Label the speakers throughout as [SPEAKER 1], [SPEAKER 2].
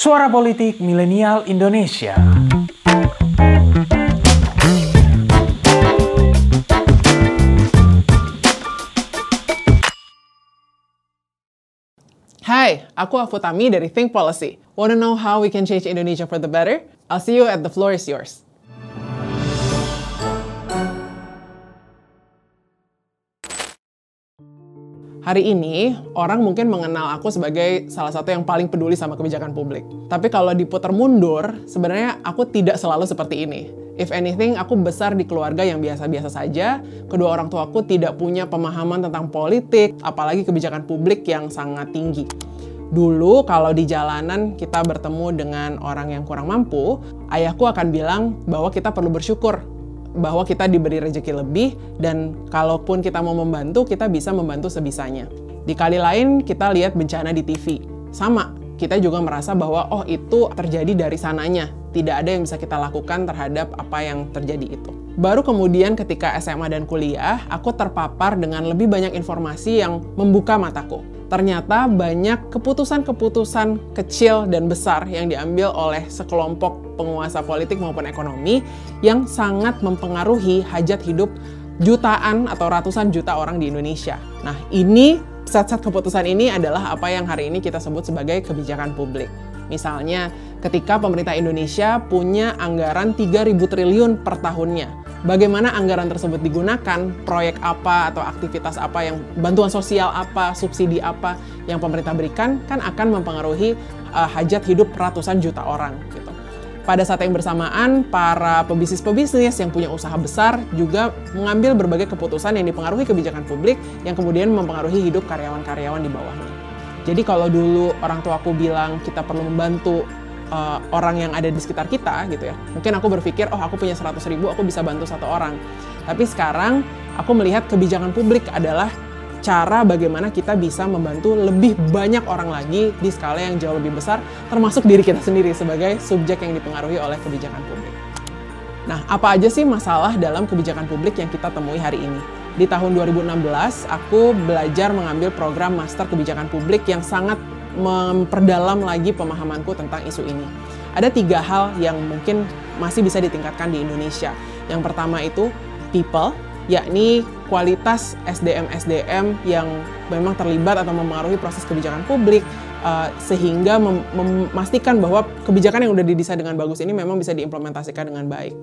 [SPEAKER 1] Suara Politik Milenial Indonesia.
[SPEAKER 2] Hai, aku Afutami dari Think Policy. Wanna know how we can change Indonesia for the better? I'll see you at the floor is yours. Hari ini, orang mungkin mengenal aku sebagai salah satu yang paling peduli sama kebijakan publik. Tapi kalau diputar mundur, sebenarnya aku tidak selalu seperti ini. If anything, aku besar di keluarga yang biasa-biasa saja. Kedua orang tuaku tidak punya pemahaman tentang politik, apalagi kebijakan publik yang sangat tinggi. Dulu kalau di jalanan kita bertemu dengan orang yang kurang mampu, ayahku akan bilang bahwa kita perlu bersyukur bahwa kita diberi rezeki lebih dan kalaupun kita mau membantu, kita bisa membantu sebisanya. Di kali lain kita lihat bencana di TV. Sama, kita juga merasa bahwa oh itu terjadi dari sananya. Tidak ada yang bisa kita lakukan terhadap apa yang terjadi itu. Baru kemudian ketika SMA dan kuliah, aku terpapar dengan lebih banyak informasi yang membuka mataku. Ternyata banyak keputusan-keputusan kecil dan besar yang diambil oleh sekelompok penguasa politik maupun ekonomi yang sangat mempengaruhi hajat hidup jutaan atau ratusan juta orang di Indonesia. Nah, ini set-set keputusan ini adalah apa yang hari ini kita sebut sebagai kebijakan publik. Misalnya, ketika pemerintah Indonesia punya anggaran 3.000 triliun per tahunnya, bagaimana anggaran tersebut digunakan, proyek apa atau aktivitas apa yang bantuan sosial apa, subsidi apa yang pemerintah berikan kan akan mempengaruhi uh, hajat hidup ratusan juta orang gitu. Pada saat yang bersamaan, para pebisnis-pebisnis yang punya usaha besar juga mengambil berbagai keputusan yang dipengaruhi kebijakan publik yang kemudian mempengaruhi hidup karyawan-karyawan di bawahnya. Jadi kalau dulu orang tua aku bilang kita perlu membantu uh, orang yang ada di sekitar kita gitu ya. Mungkin aku berpikir, oh aku punya 100 ribu, aku bisa bantu satu orang. Tapi sekarang aku melihat kebijakan publik adalah cara bagaimana kita bisa membantu lebih banyak orang lagi di skala yang jauh lebih besar, termasuk diri kita sendiri sebagai subjek yang dipengaruhi oleh kebijakan publik. Nah, apa aja sih masalah dalam kebijakan publik yang kita temui hari ini? Di tahun 2016, aku belajar mengambil program Master Kebijakan Publik yang sangat memperdalam lagi pemahamanku tentang isu ini. Ada tiga hal yang mungkin masih bisa ditingkatkan di Indonesia. Yang pertama itu people, yakni kualitas SDM-SDM yang memang terlibat atau memengaruhi proses kebijakan publik, uh, sehingga mem memastikan bahwa kebijakan yang sudah didesain dengan bagus ini memang bisa diimplementasikan dengan baik.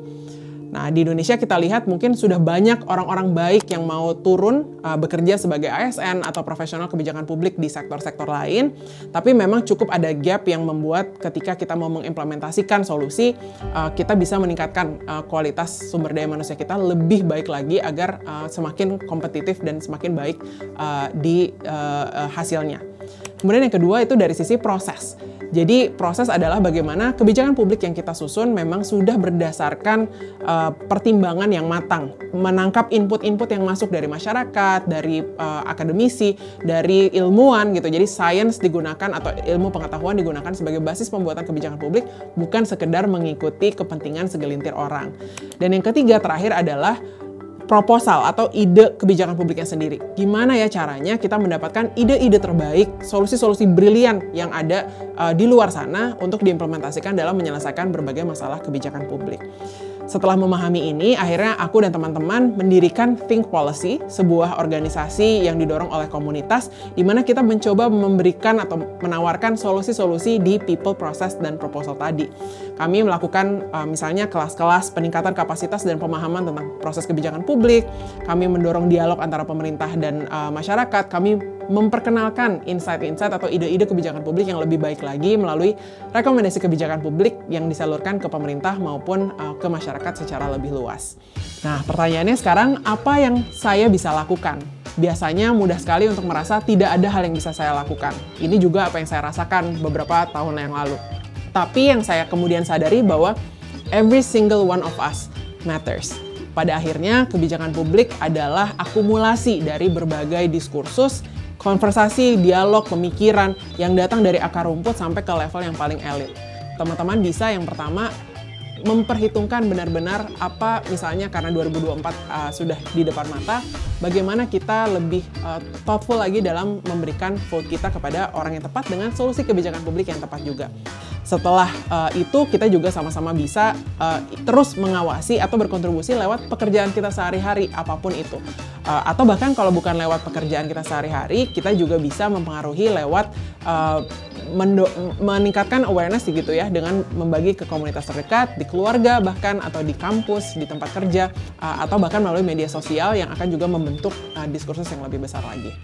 [SPEAKER 2] Nah, di Indonesia kita lihat mungkin sudah banyak orang-orang baik yang mau turun uh, bekerja sebagai ASN atau profesional kebijakan publik di sektor-sektor lain, tapi memang cukup ada gap yang membuat ketika kita mau mengimplementasikan solusi, uh, kita bisa meningkatkan uh, kualitas sumber daya manusia kita lebih baik lagi agar uh, semakin kompetitif dan semakin baik uh, di uh, uh, hasilnya. Kemudian yang kedua itu dari sisi proses. Jadi proses adalah bagaimana kebijakan publik yang kita susun memang sudah berdasarkan uh, pertimbangan yang matang, menangkap input-input yang masuk dari masyarakat, dari uh, akademisi, dari ilmuwan gitu. Jadi sains digunakan atau ilmu pengetahuan digunakan sebagai basis pembuatan kebijakan publik, bukan sekedar mengikuti kepentingan segelintir orang. Dan yang ketiga terakhir adalah proposal atau ide kebijakan publiknya sendiri. Gimana ya caranya kita mendapatkan ide-ide terbaik, solusi-solusi brilian yang ada uh, di luar sana untuk diimplementasikan dalam menyelesaikan berbagai masalah kebijakan publik. Setelah memahami ini, akhirnya aku dan teman-teman mendirikan Think Policy, sebuah organisasi yang didorong oleh komunitas, di mana kita mencoba memberikan atau menawarkan solusi-solusi di people, process, dan proposal tadi. Kami melakukan uh, misalnya kelas-kelas peningkatan kapasitas dan pemahaman tentang proses kebijakan publik, kami mendorong dialog antara pemerintah dan uh, masyarakat, kami memperkenalkan insight-insight atau ide-ide kebijakan publik yang lebih baik lagi melalui rekomendasi kebijakan publik yang disalurkan ke pemerintah maupun uh, ke masyarakat secara lebih luas. Nah, pertanyaannya sekarang apa yang saya bisa lakukan? Biasanya mudah sekali untuk merasa tidak ada hal yang bisa saya lakukan. Ini juga apa yang saya rasakan beberapa tahun yang lalu. Tapi yang saya kemudian sadari bahwa every single one of us matters. Pada akhirnya, kebijakan publik adalah akumulasi dari berbagai diskursus konversasi, dialog, pemikiran yang datang dari akar rumput sampai ke level yang paling elit. Teman-teman bisa yang pertama memperhitungkan benar-benar apa misalnya karena 2024 uh, sudah di depan mata, bagaimana kita lebih uh, thoughtful lagi dalam memberikan vote kita kepada orang yang tepat dengan solusi kebijakan publik yang tepat juga. Setelah uh, itu kita juga sama-sama bisa uh, terus mengawasi atau berkontribusi lewat pekerjaan kita sehari-hari apa pun itu uh, atau bahkan kalau bukan lewat pekerjaan kita sehari-hari kita juga bisa mempengaruhi lewat uh, meningkatkan awareness gitu ya dengan membagi ke komunitas terdekat di keluarga bahkan atau di kampus di tempat kerja uh, atau bahkan melalui media sosial yang akan juga membentuk uh, diskursus yang lebih besar lagi.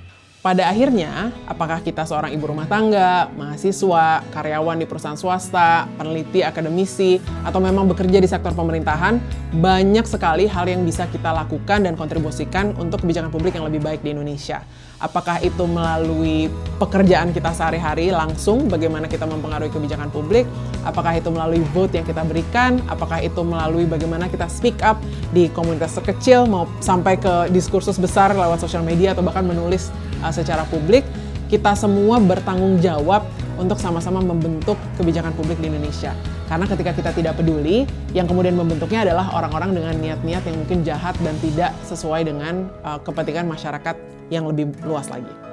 [SPEAKER 2] Pada akhirnya, apakah kita seorang ibu rumah tangga, mahasiswa, karyawan di perusahaan swasta, peneliti, akademisi, atau memang bekerja di sektor pemerintahan, banyak sekali hal yang bisa kita lakukan dan kontribusikan untuk kebijakan publik yang lebih baik di Indonesia. Apakah itu melalui pekerjaan kita sehari-hari langsung, bagaimana kita mempengaruhi kebijakan publik, apakah itu melalui vote yang kita berikan, apakah itu melalui bagaimana kita speak up di komunitas terkecil, mau sampai ke diskursus besar lewat sosial media atau bahkan menulis uh, secara publik, kita semua bertanggung jawab untuk sama-sama membentuk kebijakan publik di Indonesia. Karena ketika kita tidak peduli, yang kemudian membentuknya adalah orang-orang dengan niat-niat yang mungkin jahat dan tidak sesuai dengan uh, kepentingan masyarakat yang lebih luas lagi.